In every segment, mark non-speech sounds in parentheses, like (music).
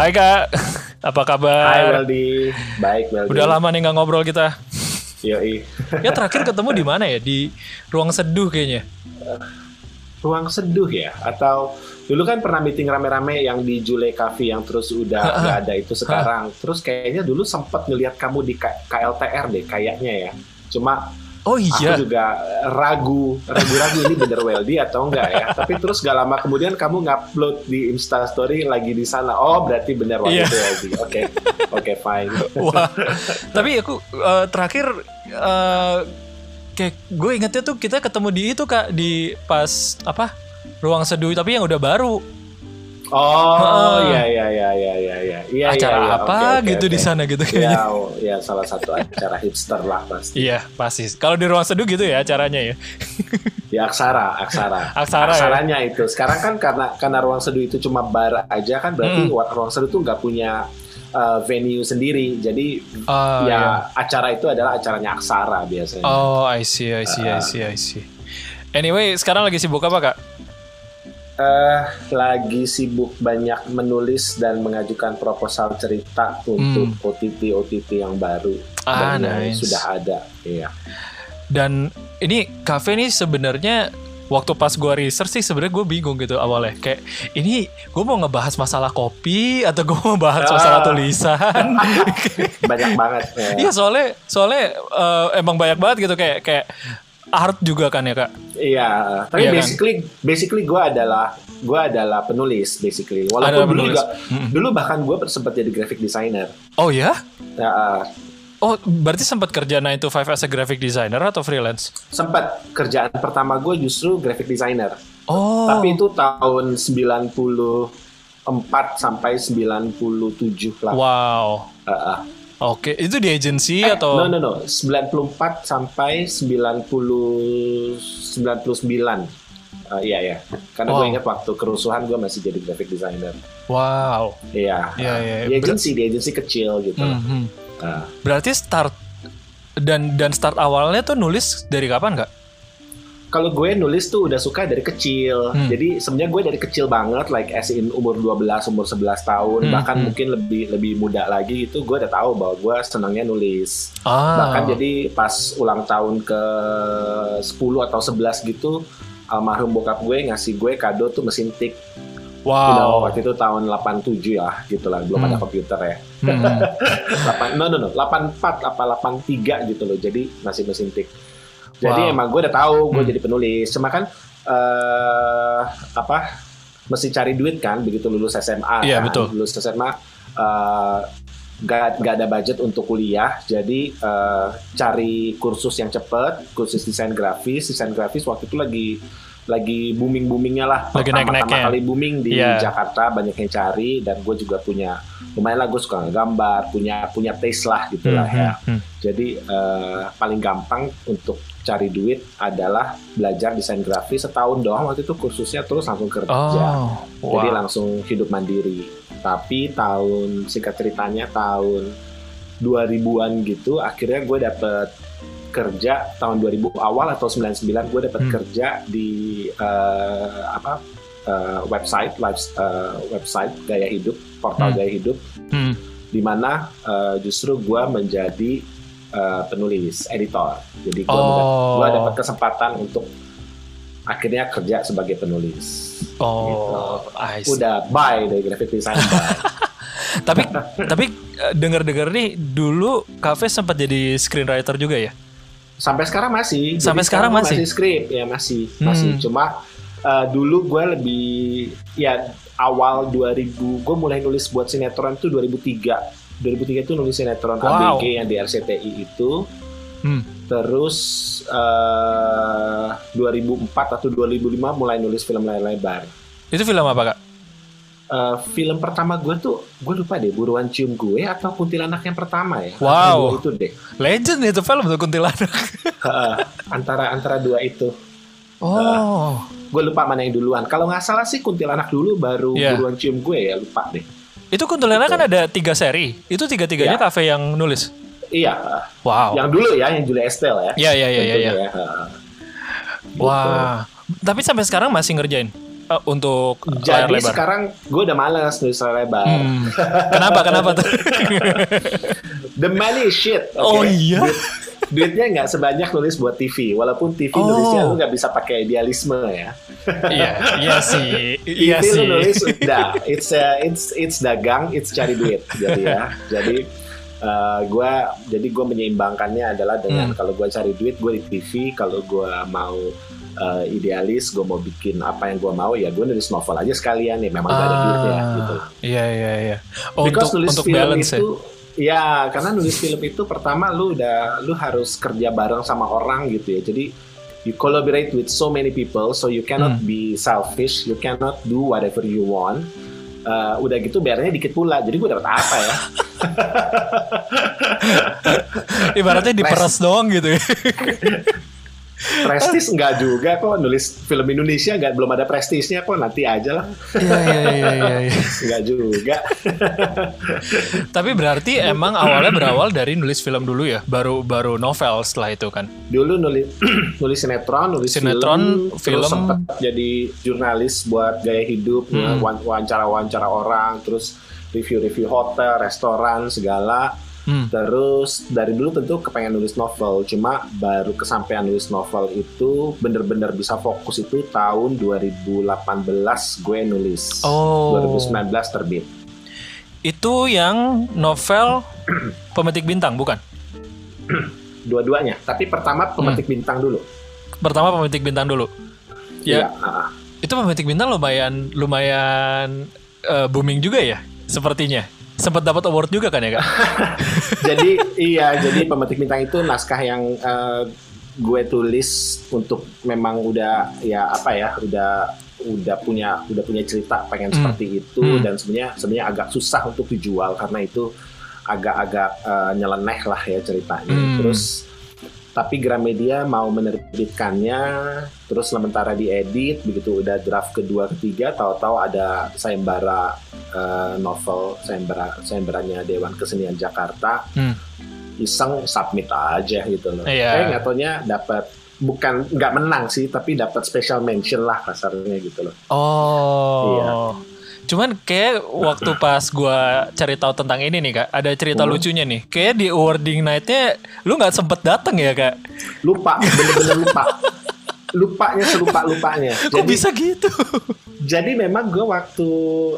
Hai kak, (laughs) apa kabar? Hai Weldy, baik Weldy. Udah lama nih nggak ngobrol kita. Yoi. Ya terakhir ketemu di mana ya? Di ruang seduh kayaknya. Ruang seduh ya? Atau dulu kan pernah meeting rame-rame yang di Jule Cafe yang terus udah nggak ada itu sekarang. Terus kayaknya dulu sempat ngeliat kamu di K- KLTR deh kayaknya ya. Cuma Oh iya. aku juga ragu, ragu-ragu ini bener Weldy atau enggak ya. Tapi terus gak lama kemudian kamu ngupload di Insta Story lagi di sana. Oh berarti bener waktu Iya. itu Weldy. Oke, oke fine. Wah. Tapi aku eh, terakhir eh, kayak gue ingetnya tuh kita ketemu di itu kak di pas apa ruang seduh tapi yang udah baru. Oh iya iya iya iya iya iya. Iya, Acara iya. apa oke, gitu oke. di sana gitu Ya, kayaknya. oh, ya salah satu acara hipster lah pasti. Iya pasti. Kalau di ruang seduh gitu ya acaranya ya. Di Aksara, Aksara. Aksara, ya? Aksaranya itu. Sekarang kan karena karena ruang seduh itu cuma bar aja kan berarti Hmm. ruang seduh tuh nggak punya uh, venue sendiri. Jadi Ah, ya iya. acara itu adalah acaranya Aksara biasanya. Oh I see I see I see I see. Anyway sekarang lagi sibuk apa kak? Eh, lagi sibuk banyak menulis dan mengajukan proposal cerita untuk OTT OTT yang baru Hmm. Ah, dan yang nice. sudah ada. Iya. Dan ini kafe nih sebenarnya waktu pas gua research sih sebenarnya gue bingung gitu awalnya kayak ini gue mau ngebahas masalah kopi atau gue mau bahas Ah. masalah tulisan (laughs) Banyak banget. ya. iya soalnya soalnya eh, emang banyak banget gitu kayak kayak art juga kan ya kak Iya, tapi Iya kan? basically basically gue adalah gue adalah penulis basically. Walaupun Adalah dulu penulis. juga Mm-mm. dulu bahkan gue sempat jadi graphic designer. oh ya Ya, uh, oh berarti sempat kerja 9 to 5 as a graphic designer atau freelance sempat kerjaan pertama gue justru graphic designer. oh Tapi itu tahun 94 sampai 97 lah. wow Uh, uh. Oke itu di agency Eh, atau No no no, 94 sampai 90 99. Uh, iya ya, karena gue Wow. ingat waktu kerusuhan gue masih jadi graphic designer. wow Iya, Iya, iya. di agensi, di agensi kecil gitu. loh. Mhm. Nah, Berarti start dan dan start awalnya tuh nulis dari kapan kak? Kalau gue nulis tuh udah suka dari kecil. Hmm. Jadi sebenarnya gue dari kecil banget, like as in umur 12, umur 11 tahun, Hmm, bahkan hmm. mungkin lebih lebih muda lagi itu gue udah tahu bahwa gue senangnya nulis. Ah, Bahkan jadi pas ulang tahun ke 10 atau 11 gitu, almarhum bokap gue ngasih gue kado tuh mesin tik. You know, wow. waktu itu tahun 87 ya, gitu lah, belum Hmm. ada komputer ya. Hmm. (laughs) 8, no no no 84 apa 83 gitu loh jadi masih mesin tik jadi Wow. emang gue udah tahu gue Hmm. jadi penulis cuma kan eh apa mesti cari duit kan begitu lulus SMA Iya, kan. betul. lulus SMA eh gak, gak ada budget untuk kuliah jadi eh, cari kursus yang cepet kursus desain grafis desain grafis waktu itu lagi lagi booming boomingnya lah Lagi Pertama- naik-naiknya. pertama kali booming di Iya. Jakarta banyak yang cari dan gue juga punya lumayan lah gue suka gambar punya punya taste lah gitu lah Hmm, ya hmm, hmm. jadi eh, paling gampang untuk cari duit adalah belajar desain grafis setahun doang waktu itu kursusnya terus langsung kerja Oh, jadi wow. langsung hidup mandiri tapi tahun singkat ceritanya tahun 2000-an gitu akhirnya gue dapet kerja tahun 2000 awal atau 99 gue dapet Hmm. kerja di eh, apa eh, website live eh, website gaya hidup portal Hmm. gaya hidup Hmm. di mana eh, justru gue menjadi eh, penulis editor jadi gue Oh. dapat kesempatan untuk akhirnya kerja sebagai penulis Oh, see. udah bye dari graphic design bye. (laughs) Tapi tapi dengar-dengar nih dulu kafe sempat jadi screenwriter juga ya? Sampai sekarang masih Sampai sekarang gua masih? masih skrip ya masih Hmm. masih cuma eh, dulu gue lebih ya awal 2000 gue mulai nulis buat sinetron tuh 2003 2003 itu nulis sinetron Wow. ABG yang di RCTI itu Hmm. terus eh 2004 atau 2005 mulai nulis film layar lebar Itu film apa kak? Eh, film pertama gue tuh gue lupa deh buruan cium gue atau kuntilanak yang pertama ya Wow. Itu deh Legend itu film tuh kuntilanak. (laughs) Antara antara dua itu Oh, gue lupa mana yang duluan kalau nggak salah sih kuntilanak dulu baru Iya. buruan cium gue ya lupa deh itu kuntilanak kan ada tiga seri. Itu tiga-tiganya Ya. kafe yang nulis. iya Wow. yang dulu ya yang Julia Estelle ya Iya iya iya iya. Iya. ya. Gitu. Wah. Tapi sampai sekarang masih ngerjain. Uh, untuk Jadi layar lebar? sekarang gue udah males nulis layar lebar. Hmm. Kenapa? Kenapa tuh? (laughs) The money is shit. oke? Oh, iya? Duit- duitnya nggak sebanyak nulis buat TV. Walaupun TV Oh. nulisnya lu nggak bisa pakai idealisme ya. Iya, iya sih. Iya TV lu sih. nulis udah. It's uh, it's it's dagang, it's cari duit. Jadi ya. Jadi uh, gua jadi gue menyeimbangkannya adalah dengan Hmm. kalau gue cari duit gue di TV. Kalau gue mau uh, idealis, gue mau bikin apa yang gue mau ya gue nulis novel aja sekalian ya. Memang gak ada duitnya gitu. Iya, iya, iya. Oh, Because untuk nulis untuk film balance itu ya. karena nulis film itu pertama lu udah lu harus kerja bareng sama orang gitu ya. Jadi you collaborate with so many people so you cannot Hmm. be selfish, you cannot do whatever you want. Uh, udah gitu bayarnya dikit pula. Jadi gue dapat apa ya? ya. (laughs) Ibaratnya diperes doang gitu ya. (laughs) Prestis enggak juga kok nulis film Indonesia enggak belum ada prestisnya kok nanti aja lah. Iya, iya, iya, iya. iya. (laughs) Enggak juga. Tapi berarti emang awalnya berawal dari nulis film dulu ya, baru baru novel setelah itu kan. dulu nulis (clears throat) nulis sinetron, nulis Sinetron, film, terus film. sempet jadi jurnalis buat gaya hidup, Hmm. wan- wawancara-wawancara orang, terus review-review hotel, restoran, segala. Hmm. Terus dari dulu tentu kepengen nulis novel, cuma baru kesampaian nulis novel itu bener-bener bisa fokus itu tahun 2018 gue nulis. Oh. 2019 terbit. Itu yang novel (clears throat) Pemetik Bintang, bukan? Dua-duanya, tapi pertama pemetik Hmm. bintang dulu. Pertama Pemetik Bintang dulu. Iya, Ya, ah. itu Pemetik Bintang lumayan lumayan eh, booming juga ya, sepertinya. Sempat dapat award juga kan ya, Kak? (laughs) jadi iya jadi pemetik bintang itu naskah yang eh, gue tulis untuk memang udah ya apa ya udah udah punya udah punya cerita pengen Hmm. seperti itu Hmm. dan sebenarnya sebenarnya agak susah untuk dijual karena itu agak-agak eh, nyeleneh lah ya ceritanya Hmm. terus tapi Gramedia mau menerbitkannya terus sementara diedit begitu udah draft kedua ketiga tahu-tahu ada sayembara eh, novel sayembara sayembaranya Dewan Kesenian Jakarta Hmm. iseng submit aja gitu loh Iya. eh nggak taunya dapat bukan nggak menang sih tapi dapat special mention lah kasarnya gitu loh Oh. Iya. Cuman kayak waktu pas gua cari tahu tentang ini nih kak, ada cerita Hmm. lucunya nih. Kayak di awarding night-nya lu nggak sempet datang ya kak? lupa bener-bener lupa lupanya selupa lupanya Kok bisa gitu? Jadi memang gue waktu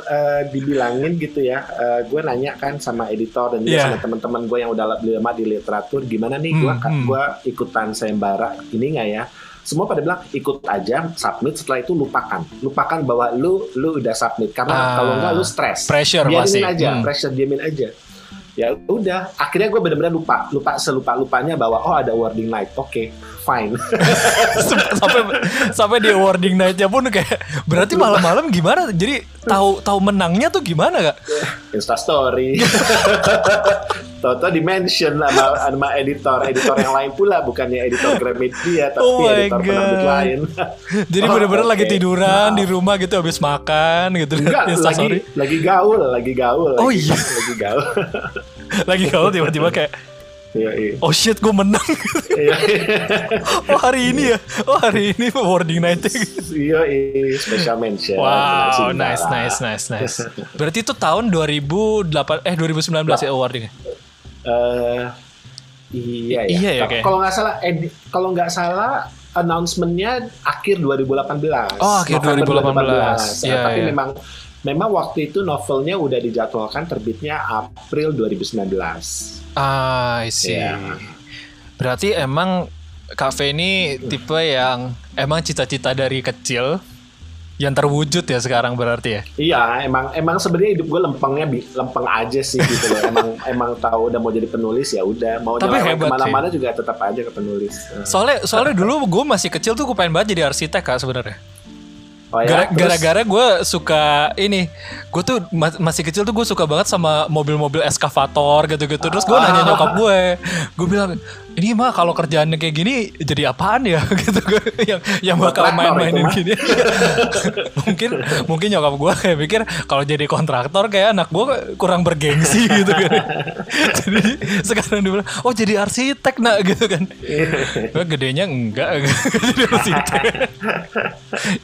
eh, dibilangin gitu ya, eh, gue nanya kan sama editor dan juga Iya. sama teman-teman gue yang udah lama di literatur, gimana nih gue Hmm, hmm. gua ikutan sayembara ini nggak ya? Semua pada bilang ikut aja, submit setelah itu lupakan, lupakan bahwa lu lu udah submit karena Ah, kalau nggak lu stres, pressure diamin pasti. aja, Hmm. pressure diamin aja. Ya udah, akhirnya gue benar-benar lupa, lupa selupa lupanya bahwa oh ada wording night, oke, fine. (laughs) sampai sampai di awarding night-nya pun kayak berarti malam-malam gimana? Jadi tahu tahu menangnya tuh gimana kak? Insta story. (laughs) Toto di mention sama, (laughs) sama editor, editor yang lain pula bukannya editor Gramedia tapi Oh editor penerbit lain. (laughs) Jadi Oh, bener-bener lagi (laughs) oke. tiduran Maaf. di rumah gitu habis makan gitu. Enggak, lagi lagi gaul, lagi gaul. Oh lagi, iya. lagi gaul. lagi kalau tiba-tiba kayak Iya, iya. oh shit gue menang. Iya, oh hari ini ya. Oh hari ini awarding gitu. iya, iya, special mention. Wow, nice, nice, nice, nice. Berarti itu tahun 2008 eh 2019 ya awardingnya. Eh, iya, ya. Iya ya, Kalau- nggak salah, edi- kalau nggak salah announcement-nya akhir 2018. Oh, akhir November 2018. Iya, tapi iya. memang memang waktu itu novelnya udah dijadwalkan terbitnya April 2019. Ah, I see. Iya. Berarti emang kafe ini tipe yang emang cita-cita dari kecil yang terwujud ya sekarang berarti ya. Iya, emang emang sebenarnya hidup gue lempengnya lempeng aja sih gitu loh. emang (laughs) emang tahu udah mau jadi penulis ya udah mau Tapi hebat ke mana-mana juga tetap aja ke penulis. Eh. Soalnya soalnya dulu gue masih kecil tuh gue pengen banget jadi arsitek kak sebenarnya. Oh ya, Gara-gara gue suka ini, gue tuh ma- masih kecil tuh gue suka banget sama mobil-mobil eskavator gitu-gitu. Terus gue nanya nyokap gue, gue bilang, ini mah kalau kerjaannya kayak gini jadi apaan ya? (laughs) Gitu yang yang bakal main-mainin gini. (laughs) Mungkin mungkin nyokap gue kayak pikir kalau jadi kontraktor kayak anak gue kurang bergengsi (laughs) gitu kan. Jadi sekarang dia bilang oh jadi arsitek nak gitu kan. Gue gedenya enggak. Jadi arsitek.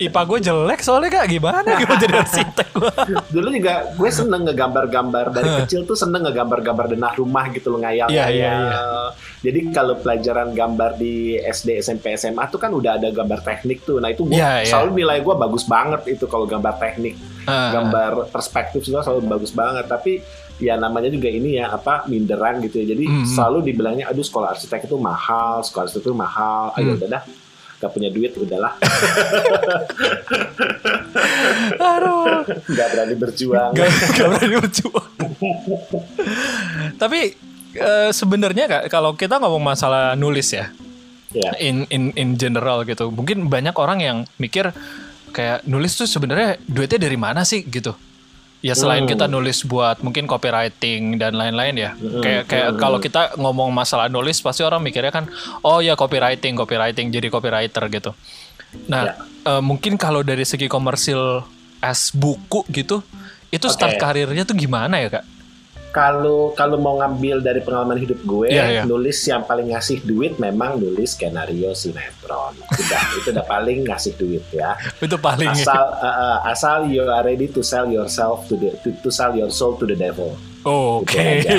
IPA gue jelek soalnya kak. Gimana gue jadi arsitek gue Dulu juga gue seneng ngegambar-gambar. Dari kecil tuh seneng ngegambar-gambar denah rumah gitu loh ngayal. Iya, iya, Jadi kalau pelajaran gambar di SD, SMP, SMA tuh kan udah ada gambar teknik tuh. Nah itu gue Iya, iya. selalu nilai gue bagus banget itu kalau gambar teknik, Ah. gambar perspektif juga selalu bagus banget. Tapi ya namanya juga ini ya apa minderan gitu ya. Jadi Hmm. selalu dibilangnya aduh sekolah arsitek itu mahal, sekolah arsitek itu mahal. Ayo Hmm. udah dah, gak punya duit udahlah, (laughs) aduh nggak berani berjuang. gak, gak berani berjuang. (laughs) Tapi eh, sebenarnya kak kalau kita ngomong masalah nulis ya, Ya. in in in general gitu, mungkin banyak orang yang mikir kayak nulis tuh sebenarnya duitnya dari mana sih gitu. Ya selain Hmm. kita nulis buat mungkin copywriting dan lain-lain ya. Hmm, Kayak kayak hmm. kalau kita ngomong masalah nulis pasti orang mikirnya kan oh ya copywriting, copywriting jadi copywriter gitu. Nah, Ya. eh, mungkin kalau dari segi komersil as buku gitu, itu start Oke. karirnya tuh gimana ya, Kak? Kalau kalau mau ngambil dari pengalaman hidup gue, Iya, iya. nulis yang paling ngasih duit memang nulis skenario sinetron. Udah, (laughs) itu udah paling ngasih duit ya. Itu paling Asal uh, uh, asal you are ready to sell yourself to the to, to sell your soul to the devil. Oh, Oke. Itu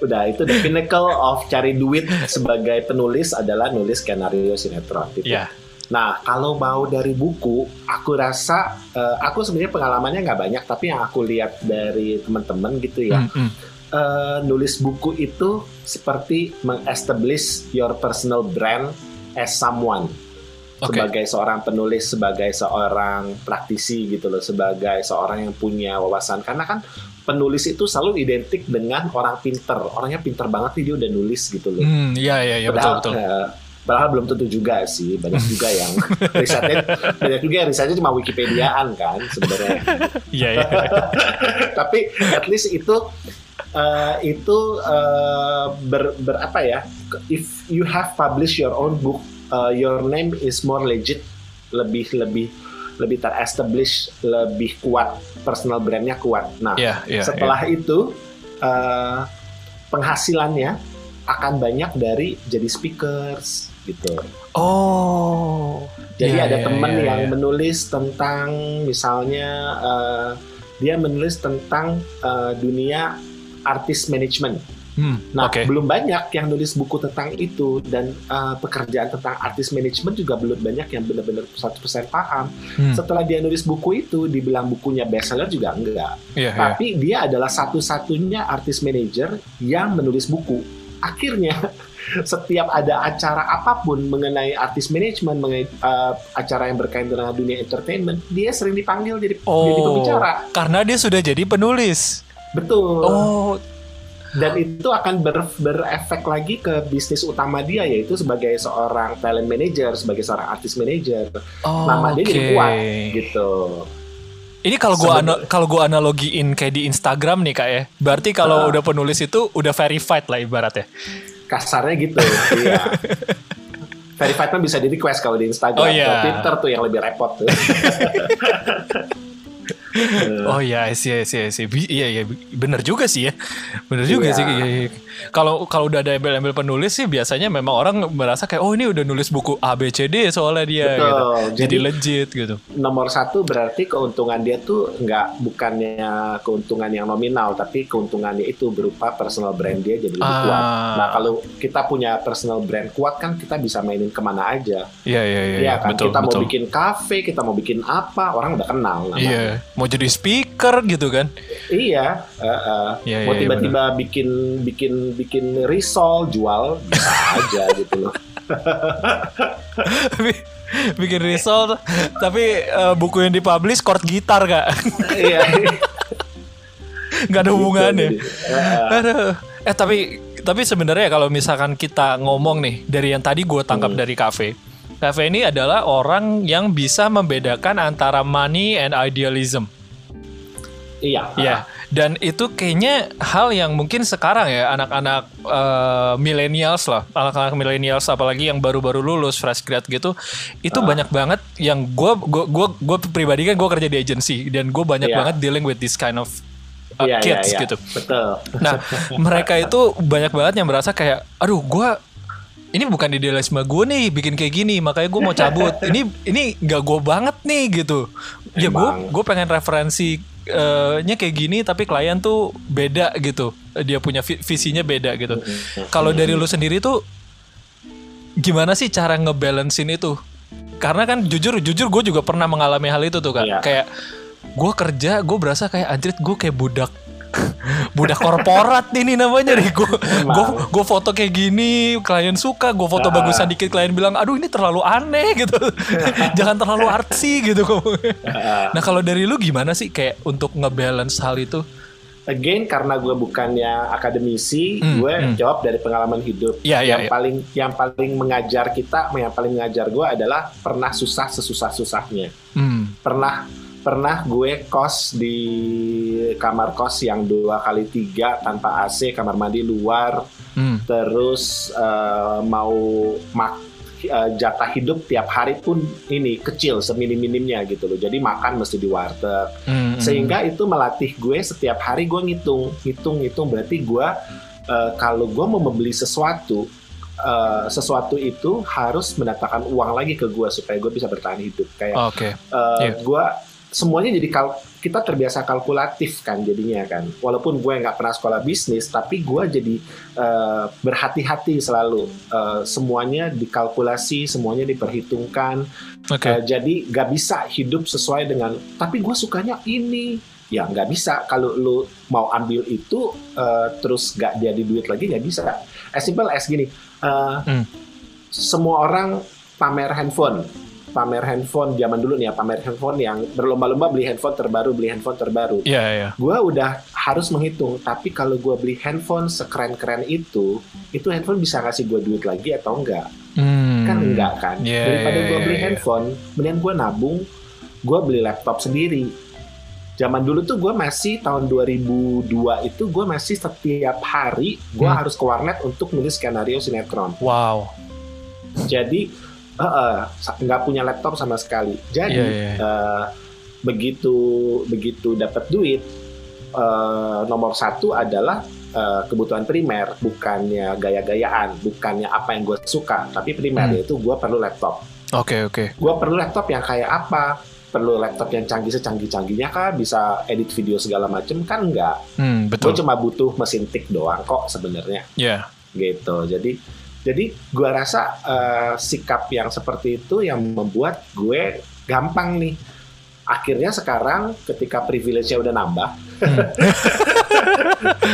(laughs) Udah, itu the pinnacle of cari duit sebagai penulis adalah nulis skenario sinetron. Gitu. Ya. Nah, kalau mau dari buku, aku rasa eh, aku sebenarnya pengalamannya nggak banyak, tapi yang aku lihat dari teman-teman gitu ya, Mm, mm. eh, nulis buku itu seperti mengestablish your personal brand as someone. Oke. Sebagai seorang penulis, sebagai seorang praktisi gitu loh, sebagai seorang yang punya wawasan. Karena kan penulis itu selalu identik dengan orang pinter. Orangnya pinter banget nih dia udah nulis gitu loh. Hmm, iya iya iya betul betul. eh, padahal belum tentu juga sih banyak juga yang (laughs) risetnya banyak juga yang risetnya cuma Wikipediaan kan sebenarnya Iya iya. (laughs) tapi at least itu eh, itu eh, ber, ber apa ya if you have published your own book eh, your name is more legit lebih lebih lebih terestablish lebih kuat personal brandnya kuat nah Iya iya. setelah itu eh, penghasilannya akan banyak dari jadi speakers gitu. Oh. Jadi Iya, ada iya, teman iya, yang iya. menulis tentang misalnya eh, dia menulis tentang eh, dunia artis manajemen. Hmm, Nah, Oke. belum banyak yang nulis buku tentang itu dan eh, pekerjaan tentang artis manajemen juga belum banyak yang benar-benar 100% paham. Hmm, Setelah dia nulis buku itu, dibilang bukunya bestseller juga enggak. Iya iya. Tapi dia adalah satu-satunya artis manager yang menulis buku. Akhirnya setiap ada acara apa pun mengenai artis manajemen, mengenai uh, acara yang berkaitan dengan dunia entertainment, dia sering dipanggil jadi jadi Oh. pembicara. Karena dia sudah jadi penulis. Betul. Oh. Dan itu akan ber- berefek lagi ke bisnis utama dia yaitu sebagai seorang talent manager, sebagai seorang artis manager. Oh, Nama dia jadi oke. kuat gitu. Ini kalau gua ana- kalau gua analogiin kayak di Instagram nih kak ya, berarti kalau Ah. udah penulis itu udah verified lah ibaratnya. Kasarnya gitu. (laughs) Iya. Verified kan bisa di request kalau di Instagram. Oh, iya. Kalau Twitter tuh yang lebih repot tuh (laughs) (laughs) Oh iya, sih sih sih. Iya iya bener juga sih ya. Bener juga Iya. sih. Iya, iya. Kalau kalau udah ada embel-embel penulis sih biasanya memang orang merasa kayak oh ini udah nulis buku A B C D soalnya dia Betul. gitu. Jadi, Jadi- legit gitu. nomor satu berarti keuntungan dia tuh nggak bukannya keuntungan yang nominal tapi keuntungannya itu berupa personal brand dia jadi lebih Ah. kuat nah kalau kita punya personal brand kuat kan kita bisa mainin ke mana aja Iya iya iya. Iya kan betul kita mau betul. bikin kafe kita mau bikin apa orang udah kenal. Iya, mau jadi speaker gitu kan. Iya, eh, eh. Iya, mau iya, tiba-tiba bikin bikin bikin risol jual bisa (laughs) aja gitu loh. Bikin result tapi eh, buku yang dipublish chord gitar kak. Iya. Nggak ada hubungannya. Gitu, eh, Aduh. Eh tapi tapi sebenarnya kalau misalkan kita ngomong nih dari yang tadi gue tangkap Hmm. dari kafe, kafe ini adalah orang yang bisa membedakan antara money and idealism. Iya. Ya, dan itu kayaknya hal yang mungkin sekarang ya anak-anak uh, millennials lah, anak-anak millennials apalagi yang baru-baru lulus fresh grad gitu, itu Ah. banyak banget yang gue gua gua gua pribadi kan gue kerja di agency dan gue banyak Iya. banget dealing with this kind of uh, Iya, iya, kids iya. gitu. Betul. Nah, mereka itu banyak banget yang merasa kayak, aduh, gue ini bukan idealisme gue nih bikin kayak gini, makanya gue mau cabut. (laughs) ini ini gak gue banget nih gitu. Ya gue gue pengen referensi eh, nya kayak gini, tapi klien tuh beda gitu. Dia punya vi- visinya beda gitu. Kalau dari lu sendiri tuh gimana sih cara ngebalancein itu? Karena kan jujur jujur gue juga pernah mengalami hal itu tuh kak. Iya. Kayak gue kerja, gue berasa kayak anjrit gue kayak budak (laughs) budak korporat ini namanya nih gue gue gue foto kayak gini klien suka gue foto Ah. bagusan dikit klien bilang aduh ini terlalu aneh (laughs) gitu (laughs) jangan terlalu artsy gitu nah kalau dari lu gimana sih kayak untuk ngebalance hal itu Again karena gue bukannya akademisi, Hmm, gue hmm. jawab dari pengalaman hidup. Iya, yang iya. paling yang paling mengajar kita, yang paling mengajar gue adalah pernah susah sesusah susahnya. hmm. Pernah pernah gue kos di kamar kos yang dua kali tiga tanpa AC, kamar mandi luar, Hmm. terus eh, mau mak eh, jatah hidup tiap hari pun ini kecil seminim-minimnya gitu loh. Jadi makan mesti di warteg. Hmm. Sehingga itu melatih gue setiap hari gue ngitung, ngitung, ngitung. Berarti gue eh, kalau gue mau membeli sesuatu, eh, sesuatu itu harus mendatangkan uang lagi ke gue supaya gue bisa bertahan hidup. Kayak oke eh, iya. gue semuanya jadi kal kita terbiasa kalkulatif kan jadinya kan. Walaupun gue nggak pernah sekolah bisnis, tapi gue jadi eh, berhati-hati selalu. Eh, semuanya dikalkulasi, semuanya diperhitungkan. oke Eh, jadi nggak bisa hidup sesuai dengan. Tapi gue sukanya ini. Ya nggak bisa kalau lu mau ambil itu eh, terus nggak jadi duit lagi nggak bisa. As simple as gini. eh, Hmm. Semua orang pamer handphone. Pamer handphone zaman dulu nih ya pamer handphone yang berlomba-lomba beli handphone terbaru beli handphone terbaru. Iya iya Gue udah harus menghitung. Tapi kalau gue beli handphone sekeren-keren itu, itu handphone bisa ngasih gue duit lagi atau enggak? Hmm. kan enggak kan Iya, daripada iya, gue beli iya. handphone mendingan gue nabung gue beli laptop sendiri zaman dulu tuh gue masih tahun 2002 itu gue masih setiap hari gue Hmm. harus ke warnet untuk nulis skenario sinetron wow jadi sa- nggak punya laptop sama sekali. Jadi Iya, iya, iya. eh, begitu begitu dapat duit eh, nomor satu adalah eh, kebutuhan primer bukannya gaya-gayaan bukannya apa yang gue suka tapi primer Hmm. yaitu gue perlu laptop. Oke oke. Gue perlu laptop yang kayak apa? Perlu laptop yang canggih secanggih-canggihnya kah? Bisa edit video segala macem kan enggak hmm, gue cuma butuh mesin tik doang kok sebenarnya. Ya gitu. Jadi jadi gue rasa eh, sikap yang seperti itu yang membuat gue gampang nih. Akhirnya sekarang ketika privilege-nya udah nambah (laughs)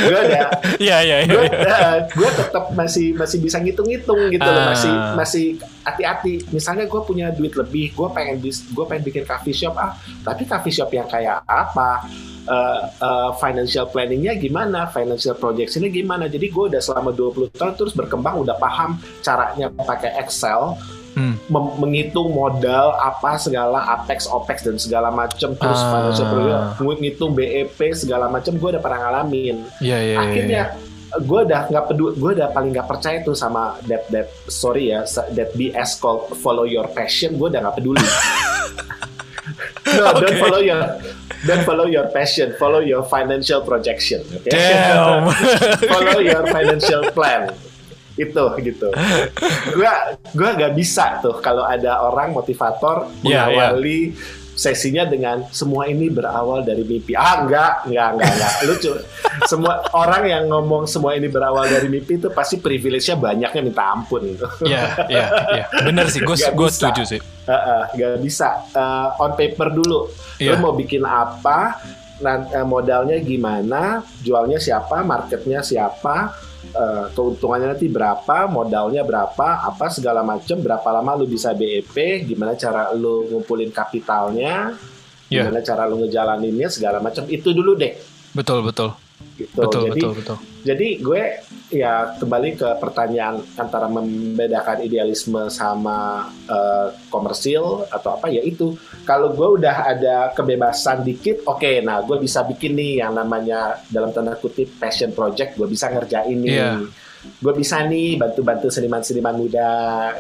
gue ada. Iya iya gue iya. gue tetap masih masih bisa ngitung-ngitung gitu loh. Ah. masih masih hati-hati. Misalnya gue punya duit lebih gue pengen bis gue pengen bikin coffee shop ah tapi coffee shop yang kayak apa? Eh, eh, financial planningnya gimana? Financial projectionnya gimana? Jadi gue udah selama 20 tahun terus berkembang udah paham caranya pakai Excel Hmm. menghitung modal apa segala apex opex dan segala macam terus Ah. financial projection ngitung BEP segala macam gue udah pernah ngalamin iya iya iya. akhirnya gue udah nggak peduli gue udah paling nggak percaya tuh sama that that sorry ya that BS called follow your passion gue udah nggak peduli (laughs) no don't Okay. follow your don't follow your passion follow your financial projection okay? Damn. (laughs) follow your financial plan itu gitu gue gue nggak bisa tuh kalau ada orang motivator Iya, iya. mengawali sesinya dengan semua ini berawal dari mimpi ah enggak enggak enggak enggak lucu semua orang yang ngomong semua ini berawal dari mimpi itu pasti privilege-nya banyaknya minta ampun gitu Iya, iya, iya. Bener sih, gue gue setuju sih. Heeh, nggak bisa Eh, on paper dulu Iya. lo mau bikin apa eh, modalnya gimana jualnya siapa marketnya siapa eh, keuntungannya nanti berapa modalnya berapa apa segala macam berapa lama lu bisa BEP gimana cara lu ngumpulin kapitalnya Iya. gimana cara lu ngejalaninnya segala macam itu dulu deh Betul, betul. Gitu. Betul, jadi betul, betul. jadi gue ya kembali ke pertanyaan antara membedakan idealisme sama uh, komersil atau apa ya itu kalau gue udah ada kebebasan dikit oke okay, nah gue bisa bikin nih yang namanya dalam tanda kutip passion project gue bisa ngerjain nih Iya. Gue bisa nih bantu-bantu seniman-seniman muda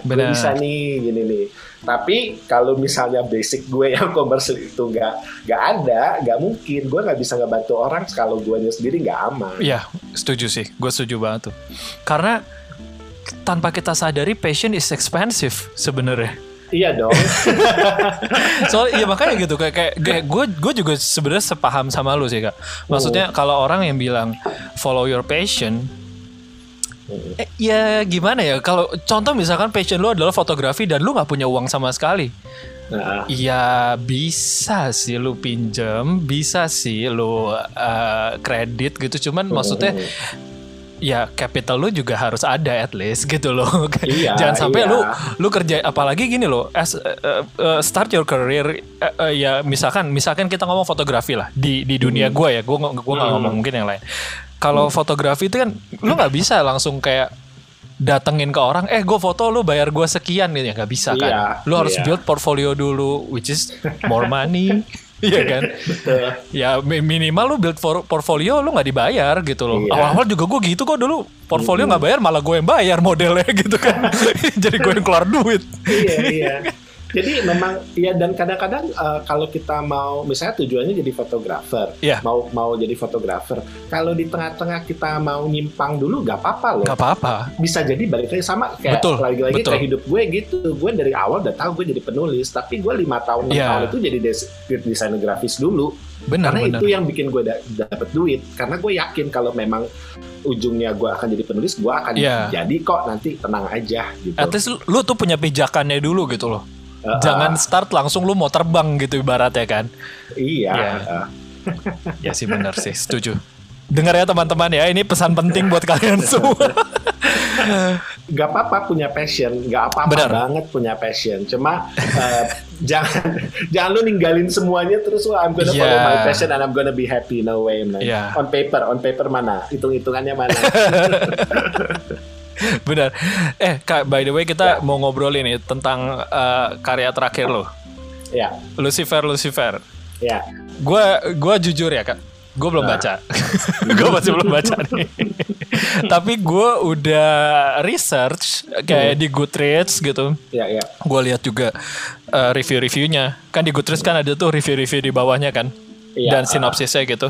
gue bisa nih gini nih tapi kalau misalnya basic gue yang komersil itu nggak nggak ada nggak mungkin gue nggak bisa ngebantu orang kalau gue sendiri nggak aman Iya, setuju sih. Gue setuju banget tuh. Karena tanpa kita sadari passion is expensive sebenarnya. iya dong (laughs) Soal iya makanya gitu kayak kayak, kayak gue gue juga sebenarnya sepaham sama lu sih kak. Maksudnya kalau orang yang bilang follow your passion, eh, ya gimana ya? Kalau contoh misalkan passion lu adalah fotografi dan lu nggak punya uang sama sekali, nah, ya bisa sih lu pinjem, bisa sih lu eh, kredit gitu. Cuman maksudnya ya capital lu juga harus ada at least gitu loh. (laughs) Iya, Jangan sampai iya. lu lu kerja apalagi gini loh as uh, uh, start your career uh, uh, ya misalkan misalkan kita ngomong fotografi lah di di dunia gua ya gua nggak- gua Hmm. ngomong mungkin yang lain. Kalau fotografi itu kan lu nggak bisa langsung kayak datengin ke orang eh gue foto lu bayar gua sekian gitu ya nggak bisa kan. Iya, lu harus iya. build portfolio dulu which is more money (laughs) Iya kan? betul. ya mi- minimal lu build for- portfolio lu nggak dibayar gitu loh. Iya. awal-awal juga gue gitu kok dulu. Portfolio nggak bayar malah gue yang bayar modelnya (laughs) gitu kan. (laughs) Jadi gue yang keluar duit. Iya iya jadi memang ya dan kadang-kadang eh, kalau kita mau misalnya tujuannya jadi fotografer Iya. mau mau jadi fotografer kalau di tengah-tengah kita mau nyimpang dulu nggak apa-apa loh nggak apa-apa bisa jadi balik lagi sama kayak Betul, lagi-lagi betul. kayak hidup gue gitu gue dari awal udah tahu gue jadi penulis tapi gue lima tahun Iya. tahun itu jadi des- desainer grafis dulu benar karena benar itu yang bikin gue da- dapet duit karena gue yakin kalau memang ujungnya gue akan jadi penulis gue akan Iya. jadi kok nanti tenang aja gitu at least lu, lu tuh punya pijakannya dulu gitu loh Uh, jangan start langsung lu mau terbang gitu ibaratnya kan? Iya. Iya. uh, (laughs) ya sih benar sih setuju. Dengar ya teman-teman ya ini pesan penting buat kalian (laughs) semua. Nggak apa-apa punya passion nggak apa-apa banget punya passion. Cuma eh, (laughs) jangan jangan lu ninggalin semuanya terus wah I'm gonna follow Iya. my passion and I'm gonna be happy. No way man. Iya. on paper on paper mana? Hitung hitungannya mana (laughs) benar. Eh kak by the way kita mau ngobrol ini tentang eh, karya terakhir lo. Ya. Lucifer Lucifer. Ya. Gue gua jujur ya kak. Gue belum Nah. baca. (laughs) Gue masih belum baca nih. (laughs) Tapi gue udah research kayak di Goodreads gitu. Ya ya. Gue lihat juga eh, review-reviewnya. Kan di Goodreads kan ada tuh review-review di bawahnya kan Iya, dan sinopsisnya gitu.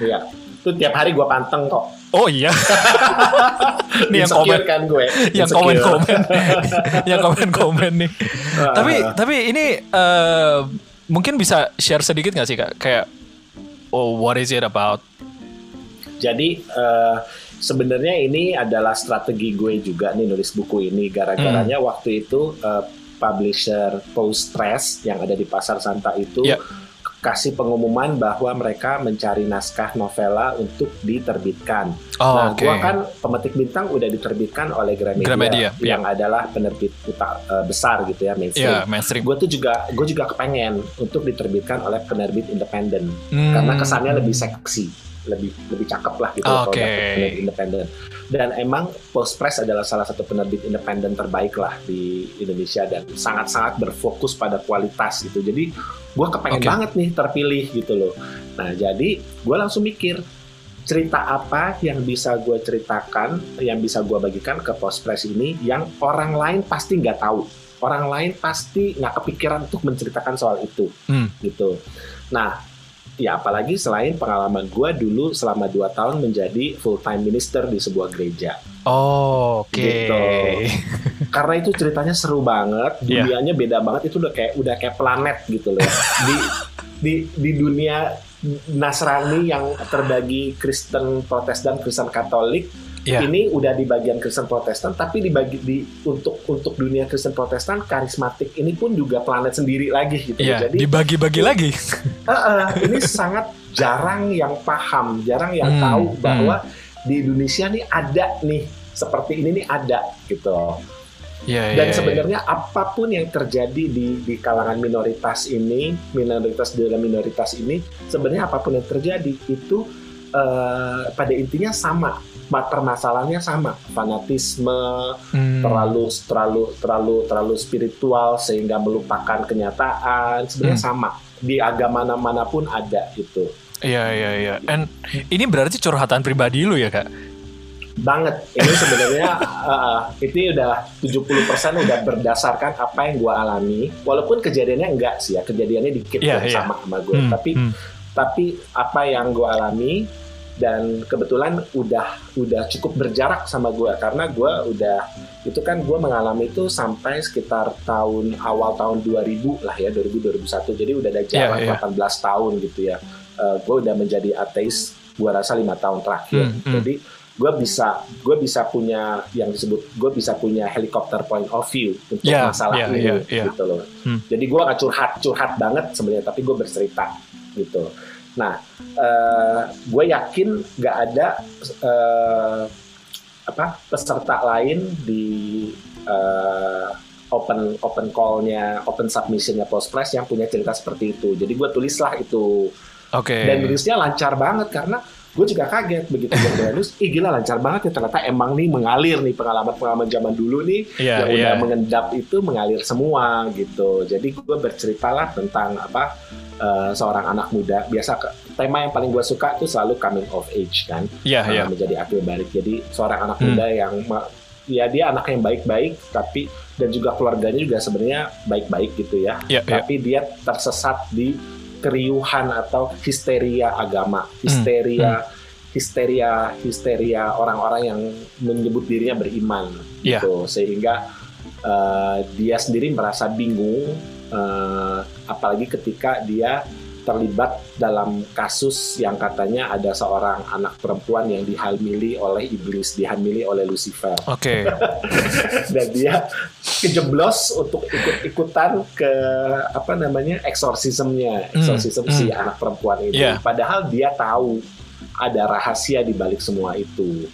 Ya itu tiap hari gue panteng kok oh iya. (laughs) Ini yang komen. Kan gue. Yang Insecure. komen komen. (laughs) Yang komen komen nih. Ah, tapi tapi ini eh, mungkin bisa share sedikit nggak sih kak? Kayak oh what is it about? Jadi eh, sebenarnya ini adalah strategi gue juga nih nulis buku ini. Gara-garanya Hmm. waktu itu eh, publisher Post Press yang ada di Pasar Santa itu Iya. Kasih pengumuman bahwa mereka mencari naskah novela untuk diterbitkan. oh nah, oke gue kan pemetik bintang udah diterbitkan oleh Gramedia, Gramedia, yang adalah penerbit uta- eh, besar gitu ya mainstream. ya mainstream Gue tuh juga gue juga kepengen untuk diterbitkan oleh penerbit independen Hmm. karena kesannya lebih seksi, lebih lebih cakep lah gitu kalau Oke. dapet penerbit independen. Dan emang Postpress adalah salah satu penerbit independen terbaik lah di Indonesia dan sangat-sangat berfokus pada kualitas gitu. Jadi gue kepengen Oke. banget nih terpilih gitu loh. Nah jadi gue langsung mikir cerita apa yang bisa gue ceritakan, yang bisa gue bagikan ke Postpress ini yang orang lain pasti nggak tahu. Orang lain pasti nggak kepikiran untuk menceritakan soal itu Hmm. gitu. Nah, ya apalagi selain pengalaman gue dulu selama 2 tahun menjadi full time minister di sebuah gereja. oh, oke Gitu. Karena itu ceritanya seru banget, Iya. dunianya beda banget itu udah kayak udah kayak planet gitu loh. di di di dunia Nasrani yang terbagi Kristen Protestan, Kristen Katolik, Iya. ini udah di bagian Kristen Protestan, tapi dibagi di untuk untuk dunia Kristen Protestan karismatik ini pun juga planet sendiri lagi gitu. Iya, Jadi dibagi-bagi lagi Uh, uh, ini sangat jarang yang paham, jarang yang Hmm, tahu hmm. bahwa di Indonesia nih ada nih seperti ini nih ada gitu. Iya, Dan iya, iya. sebenarnya apa pun yang terjadi di di kalangan minoritas ini, minoritas dalam minoritas ini, sebenarnya apa pun yang terjadi itu uh, pada intinya sama permasalahannya sama fanatisme Hmm. terlalu terlalu terlalu terlalu spiritual sehingga melupakan kenyataan sebenarnya Hmm. sama di agama mana pun ada gitu Iya iya iya. And ini berarti curhatan pribadi lu ya kak? banget ini sebenarnya (laughs) uh, itu udah 70% udah berdasarkan apa yang gue alami walaupun kejadiannya enggak sih ya kejadiannya dikit Iya, yang iya. sama sama gue Hmm, tapi hmm. tapi apa yang gue alami dan kebetulan udah udah cukup berjarak sama gue karena gue udah itu kan gue mengalami itu sampai sekitar tahun awal tahun 2000 lah ya 2000 2001 jadi udah ada jarak Iya, iya. 18 tahun gitu ya gue udah menjadi ateis gue rasa lima tahun terakhir Hmm, hmm. jadi gue bisa gue bisa punya yang disebut gue bisa punya helikopter point of view untuk Iya, masalah iya, ini iya, iya. gitu loh Hmm. jadi gue gak curhat curhat banget sebenarnya tapi gue bercerita gitu nah gue yakin gak ada eh, apa peserta lain di eh, open open call-nya open submission-nya Postpress yang punya cerita seperti itu jadi gue tulislah itu Oke. dan nulisnya lancar banget karena gue juga kaget begitu gue nulis ih gila lancar banget ya ternyata emang nih mengalir nih pengalaman-pengalaman zaman dulu nih Iya yang iya. udah mengendap itu mengalir semua gitu jadi gue berceritalah tentang apa eh, seorang anak muda biasa ke- tema yang paling gue suka itu selalu coming of age kan Iya iya. uh, menjadi akil balik. Jadi seorang anak Hmm. muda yang ya dia anak yang baik-baik tapi dan juga keluarganya juga sebenarnya baik-baik gitu ya. Iya iya. Tapi dia tersesat di keriuhan atau histeria agama, histeria histeria histeria orang-orang yang menyebut dirinya beriman Iya. gitu. Sehingga uh, dia sendiri merasa bingung uh, apalagi ketika dia terlibat dalam kasus yang katanya ada seorang anak perempuan yang dihamili oleh iblis, dihamili oleh Lucifer Oke. (laughs) dan dia kejeblos untuk ikut-ikutan ke apa namanya eksorsismnya, eksorsism Hmm, si hmm. anak perempuan itu. Iya. Padahal dia tahu ada rahasia di balik semua itu,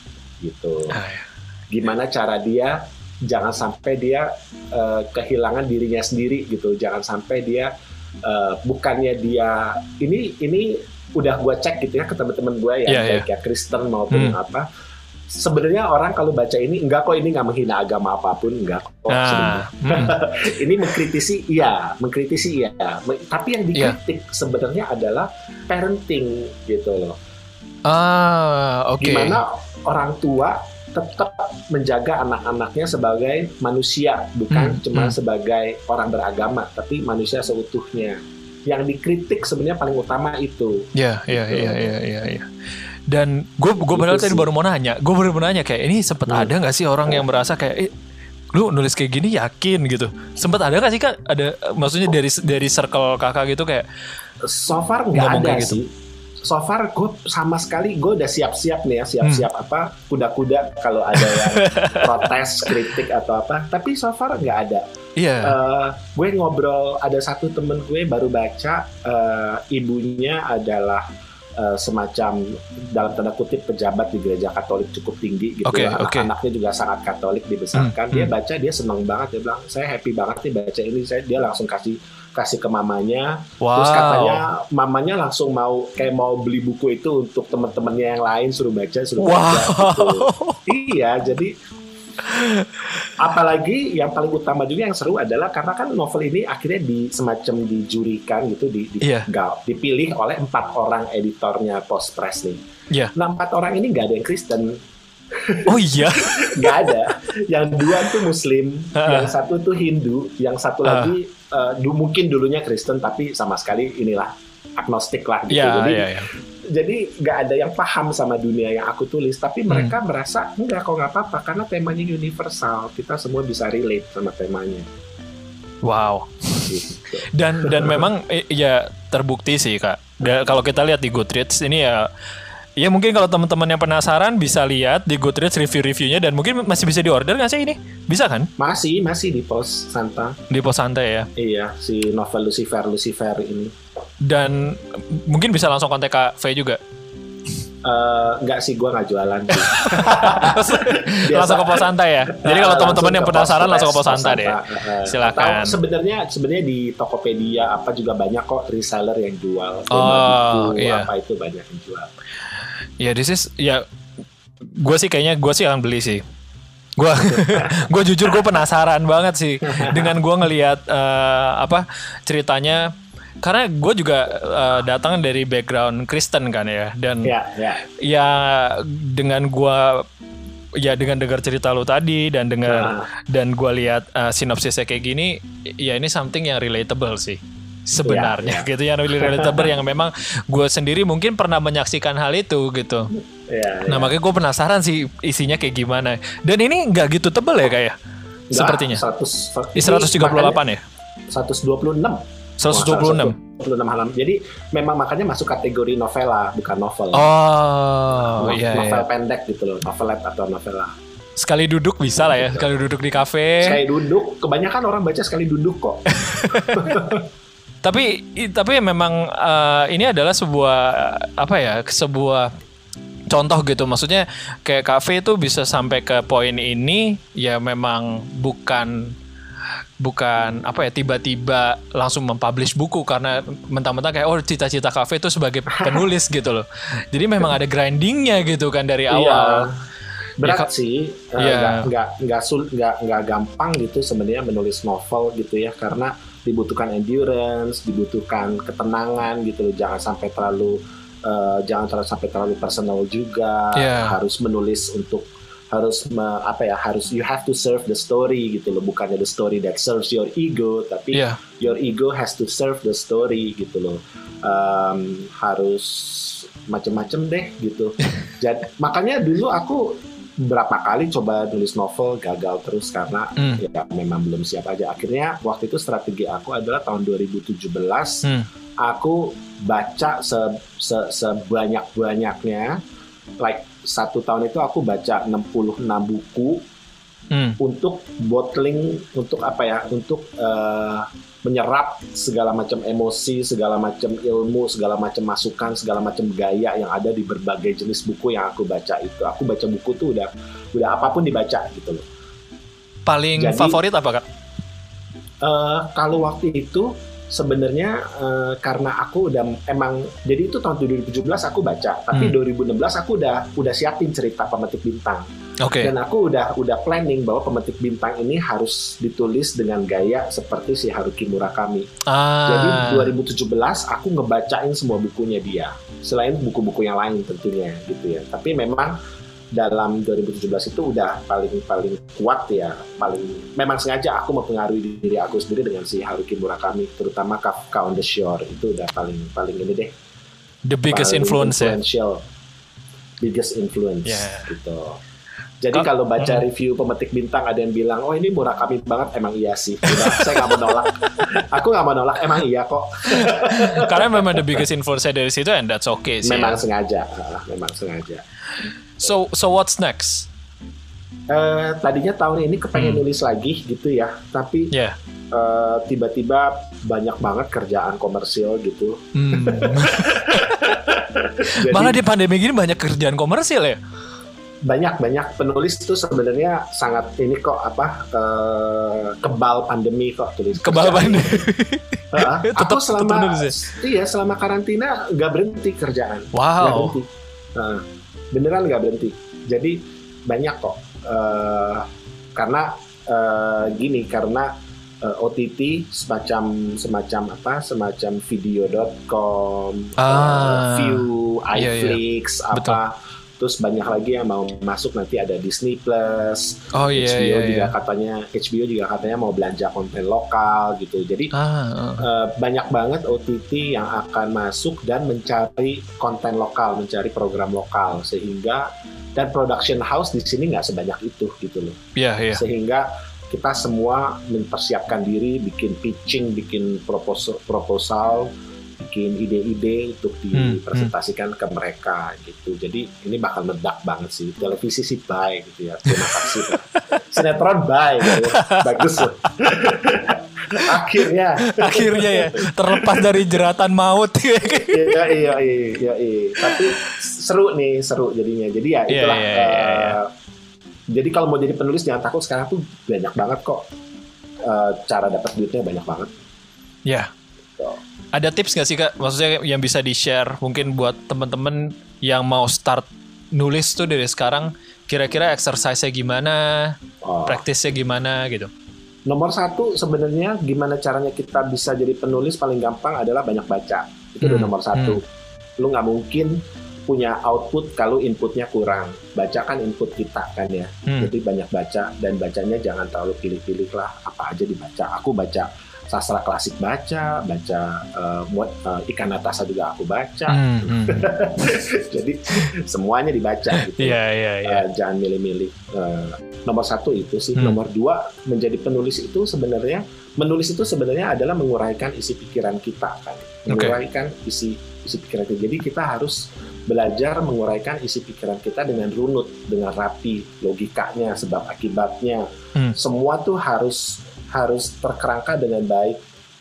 gitu. Ah, iya. Gimana cara dia jangan sampai dia eh, kehilangan dirinya sendiri gitu, jangan sampai dia eh, bukannya dia ini ini udah gue cek gitu ya ke teman-teman gue ya Iya, baik ya Kristen maupun Hmm. apa sebenarnya orang kalau baca ini enggak kok ini nggak menghina agama apa pun enggak kok. Nah, hmm. (laughs) ini mengkritisi iya mengkritisi iya tapi yang Iya. dikritik sebenarnya adalah parenting gitu loh Ah, oke. gimana orang tua tetap menjaga anak-anaknya sebagai manusia bukan Hmm, cuma hmm. sebagai orang beragama tapi manusia seutuhnya yang dikritik sebenarnya paling utama itu Iya, iya, Gitu. iya, iya, iya, iya. Dan gue gue padahal tadi baru mau nanya, gue baru mau nanya kayak ini sempet Hmm. ada nggak sih orang yang merasa kayak, eh, lu nulis kayak gini yakin gitu? Sempet ada nggak sih kak? Ada, maksudnya dari dari circle kakak gitu kayak, so far nggak ada kayak gitu. sih so far gue sama sekali gue udah siap-siap nih ya siap-siap Hmm. apa kuda-kuda kalau ada yang (laughs) protes kritik atau apa. Tapi so far nggak ada. Iya, Eh, gue ngobrol ada satu temen gue baru baca eh, ibunya adalah eh, semacam dalam tanda kutip pejabat di gereja Katolik cukup tinggi gitu Oke, oke. anak-anaknya juga sangat Katolik dibesarkan Hmm, dia hmm. baca dia senang banget dia bilang saya happy banget nih baca ini saya dia langsung kasih kasih ke mamanya wow. terus katanya mamanya langsung mau kayak mau beli buku itu untuk teman-temannya yang lain suruh baca suruh baca wow. gitu. iya jadi apalagi yang paling utama juga yang seru adalah karena kan novel ini akhirnya di semacam dijurikan gitu di, di- Iya. ga- dipilih oleh empat orang editornya Post Press nih. Iya. Nah empat orang ini nggak ada yang Kristen, Oh iya, (laughs) nggak ada. yang dua tuh Muslim, Ah. yang satu tuh Hindu, yang satu Ah. lagi du- mungkin dulunya Kristen tapi sama sekali inilah agnostik lah gitu. iya, Jadi iya, iya. Jadi nggak ada yang paham sama dunia yang aku tulis tapi Hmm. mereka merasa enggak kok nggak apa-apa karena temanya universal kita semua bisa relate sama temanya Wow. gitu. Dan dan (laughs) memang ya terbukti sih kak. Da- kalau kita lihat di Goodreads ini ya, ya mungkin kalau teman-teman yang penasaran bisa lihat di Goodreads review-reviewnya dan mungkin masih bisa diorder nggak sih ini? Bisa kan? masih masih di pos Santa Di pos santai ya. iya si novel Lucifer Lucifer ini Dan mungkin bisa langsung kontak Kak V juga. Eh, nggak sih gua nggak jualan sih. (laughs) langsung ke pos santai ya. Jadi kalau Eh, teman-teman langsung yang penasaran langsung ke pos santai deh. Eh. Silakan. Sebenarnya sebenarnya di Tokopedia apa juga banyak kok reseller yang jual. Oh, buku, iya. apa itu banyak yang jual. Ya, this is ya gue sih kayaknya gue sih akan beli sih. Gue (laughs) (laughs) gue jujur gue penasaran banget sih dengan gue ngelihat eh, apa ceritanya karena gue juga eh, datang dari background Kristen kan ya dan Ya, ya. ya dengan gua ya dengan dengar cerita lu tadi dan dengar dan gua lihat uh, sinopsisnya kayak gini ya ini something yang relatable sih sebenarnya Iya, gitu yang really relatable yang memang gue sendiri mungkin pernah menyaksikan hal itu gitu. Ya, nah ya. makanya gue penasaran sih isinya kayak gimana. Dan ini nggak gitu tebel ya kayak Nggak, sepertinya. 100, Di 138 ya? 126. 126 126 halaman. Jadi memang makanya masuk kategori novela, bukan novel. oh No- iya, novel iya pendek gitu loh, novelet atau novela. sekali duduk bisa lah ya sekali duduk di kafe Sekali duduk, kebanyakan orang baca sekali duduk kok. (laughs) tapi tapi memang eh, ini adalah sebuah apa ya sebuah contoh gitu maksudnya kayak kafe itu bisa sampai ke poin ini ya memang bukan bukan apa ya tiba-tiba langsung mempublish buku karena mentang-mentang kayak oh cita-cita kafe itu sebagai (laughs) penulis gitu loh jadi memang ada grindingnya gitu kan dari awal Iya. Berat Ya, sih, eh, Iya. nggak nggak nggak sul nggak nggak gampang gitu sebenarnya menulis novel gitu ya karena dibutuhkan endurance, dibutuhkan ketenangan gitu loh. Jangan sampai terlalu eh, jangan terlalu sampai terlalu personal juga. Iya. Harus menulis untuk harus me- apa ya harus you have to serve the story gitu loh bukannya the story that serves your ego tapi Iya. your ego has to serve the story gitu loh Em, harus macem-macem deh gitu (laughs) jadi makanya dulu aku berapa kali coba nulis novel gagal terus karena Hmm. ya memang belum siap aja akhirnya waktu itu strategi aku adalah tahun 2017 Hmm. aku baca se, se- sebanyak banyaknya like satu tahun itu aku baca 66 buku Hmm. untuk bottling untuk apa ya untuk eh, menyerap segala macam emosi segala macam ilmu segala macam masukan segala macam gaya yang ada di berbagai jenis buku yang aku baca itu. Aku baca buku tuh udah udah apa pun dibaca gitu loh. Paling Jadi- favorit apa kak? Eh, kalau waktu itu sebenarnya eh, karena aku udah emang jadi itu tahun 2017 aku baca tapi Hmm. 2016 aku udah udah siapin cerita pemetik bintang oke Dan aku udah udah planning bahwa pemetik bintang ini harus ditulis dengan gaya seperti si Haruki Murakami. Jadi ah 2017 aku ngebacain semua bukunya dia. Selain buku-buku yang lain tentunya gitu ya. Tapi memang dalam 2017 itu udah paling paling kuat ya, paling memang sengaja aku mempengaruhi diri aku sendiri dengan si Haruki Murakami, terutama Kafka on the Shore itu udah paling paling ini deh. the biggest paling influence ya influential. Biggest influence Yeah. gitu. Jadi Kal- kalau baca review pemetik bintang ada yang bilang, oh ini Murakami banget, emang iya sih. Udah, saya nggak mau nolak. (laughs) Aku nggak mau nolak, emang iya kok. (laughs) karena memang the biggest influence dari situ and that's okay sih Memang ya. sengaja, memang sengaja. so so what's next Eh, tadinya tahun ini kepengen Hmm. nulis lagi gitu ya, tapi ya eh, tiba-tiba banyak banget kerjaan komersil gitu. Hmm. (laughs) Jadi malah di pandemi gini banyak kerjaan komersil ya banyak banyak penulis itu sebenarnya sangat ini kok apa eh, kebal pandemi kok tulis kebal pandemi. (laughs) Tetep- aku selama ya? iya selama karantina nggak berhenti kerjaan wow berhenti Heeh. beneran nggak berhenti jadi banyak kok Eh, karena eh, gini karena eh, OTT semacam semacam apa semacam video.com Ah. eh, View Iya, iya. iFlix apa terus banyak lagi yang mau masuk nanti ada Disney Plus oh iya HBO iya juga iya katanya HBO juga katanya mau belanja konten lokal gitu jadi ah ah. eh, banyak banget OTT yang akan masuk dan mencari konten lokal, mencari program lokal sehingga dan production house di sini nggak sebanyak itu gitu loh. iya iya Sehingga kita semua mempersiapkan diri, bikin pitching, bikin proposal, proposal bikin ide-ide untuk Hmm, dipresentasikan ke mereka gitu. Jadi ini bakal meledak banget sih. Televisi sih bye gitu ya. Terima kasih. (laughs) Sinetron bye gitu ya. Bagus loh. (laughs) Akhirnya akhirnya ya terlepas dari jeratan maut (laughs) iya iya iya iya iya. tapi seru nih seru jadinya jadi ya Iya, itulah iya, iya, iya. eh, jadi kalau mau jadi penulis jangan takut sekarang tuh banyak banget kok Eh, cara dapat duitnya banyak banget ya ada tips nggak sih kak? Maksudnya yang bisa di share mungkin buat temen-temen yang mau start nulis tuh dari sekarang. Kira-kira exercise-nya gimana, Oh. praktisnya gimana gitu. Nomor satu sebenarnya gimana caranya kita bisa jadi penulis paling gampang adalah banyak baca. Itu udah Hmm, nomor satu. Lu nggak mungkin punya output kalau inputnya kurang. Baca kan input kita kan ya. Hmm. Jadi banyak baca dan bacanya jangan terlalu pilih-pilih lah. Apa aja dibaca. Aku baca sastra klasik baca, baca eh, muat- eh, ikan Natasa juga aku baca. (laughs) Hmm, hmm. Jadi semuanya dibaca gitu. (laughs) Iya iya iya. Eh, jangan milih-milih. Eh, nomor satu itu sih. Hmm. Nomor dua menjadi penulis itu sebenarnya menulis itu sebenarnya adalah menguraikan isi pikiran kita kan. Menguraikan isi isi pikiran kita. Jadi kita harus belajar menguraikan isi pikiran kita dengan runut, dengan rapi, logikanya, sebab akibatnya. Hmm. Semua tuh harus harus terkerangka dengan baik.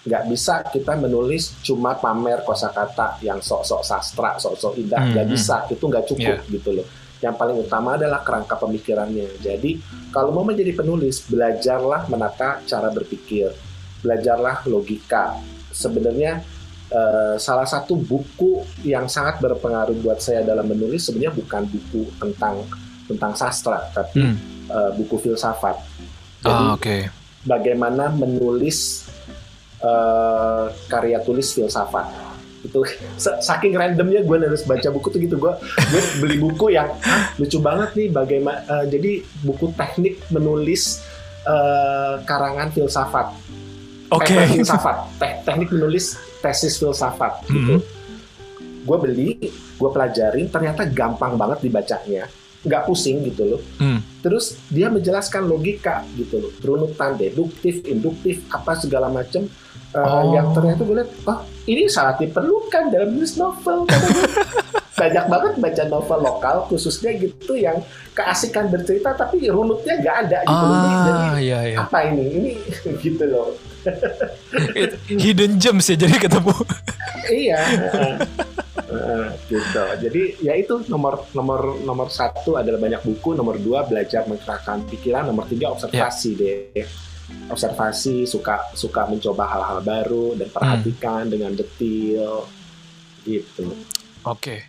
Nggak bisa kita menulis cuma pamer kosakata yang sok-sok sastra, sok-sok indah. Hmm, Nggak hmm. bisa, itu nggak cukup gitu loh. Yang paling utama adalah kerangka pemikirannya. Jadi kalau mau menjadi penulis, belajarlah menata cara berpikir, belajarlah logika. Sebenarnya eh, salah satu buku yang sangat berpengaruh buat saya dalam menulis sebenarnya bukan buku tentang tentang sastra, tapi Hmm. eh, buku filsafat. Jadi Ah, oke. Bagaimana menulis eh, karya tulis filsafat. Itu sa- saking randomnya gue harus baca buku tuh gitu. Gue gue beli buku yang "Hah, lucu banget nih bagaimana eh, jadi buku teknik menulis eh, karangan filsafat. Oke. Eh, filsafat. Te- teknik menulis tesis filsafat gitu. Mhm. gue beli gue pelajarin ternyata gampang banget dibacanya. Nggak pusing gitu loh. Hmm. Terus dia menjelaskan logika gitu loh, runutan deduktif, induktif, apa segala macam uh, Oh. yang ternyata gue lihat, oh ini sangat diperlukan dalam nulis novel. (laughs) Banyak banget baca novel lokal khususnya gitu yang keasikan bercerita tapi runutnya nggak ada gitu loh. Ini Jadi Ah iya iya. apa ini? Ini (laughs) gitu loh. Hidden gems ya jadi ketemu. iya. Heeh, gitu. Jadi ya itu nomor nomor nomor satu adalah banyak buku, nomor dua belajar menggerakkan pikiran, nomor tiga observasi deh. Observasi suka suka mencoba hal-hal baru dan perhatikan dengan detil gitu. Oke.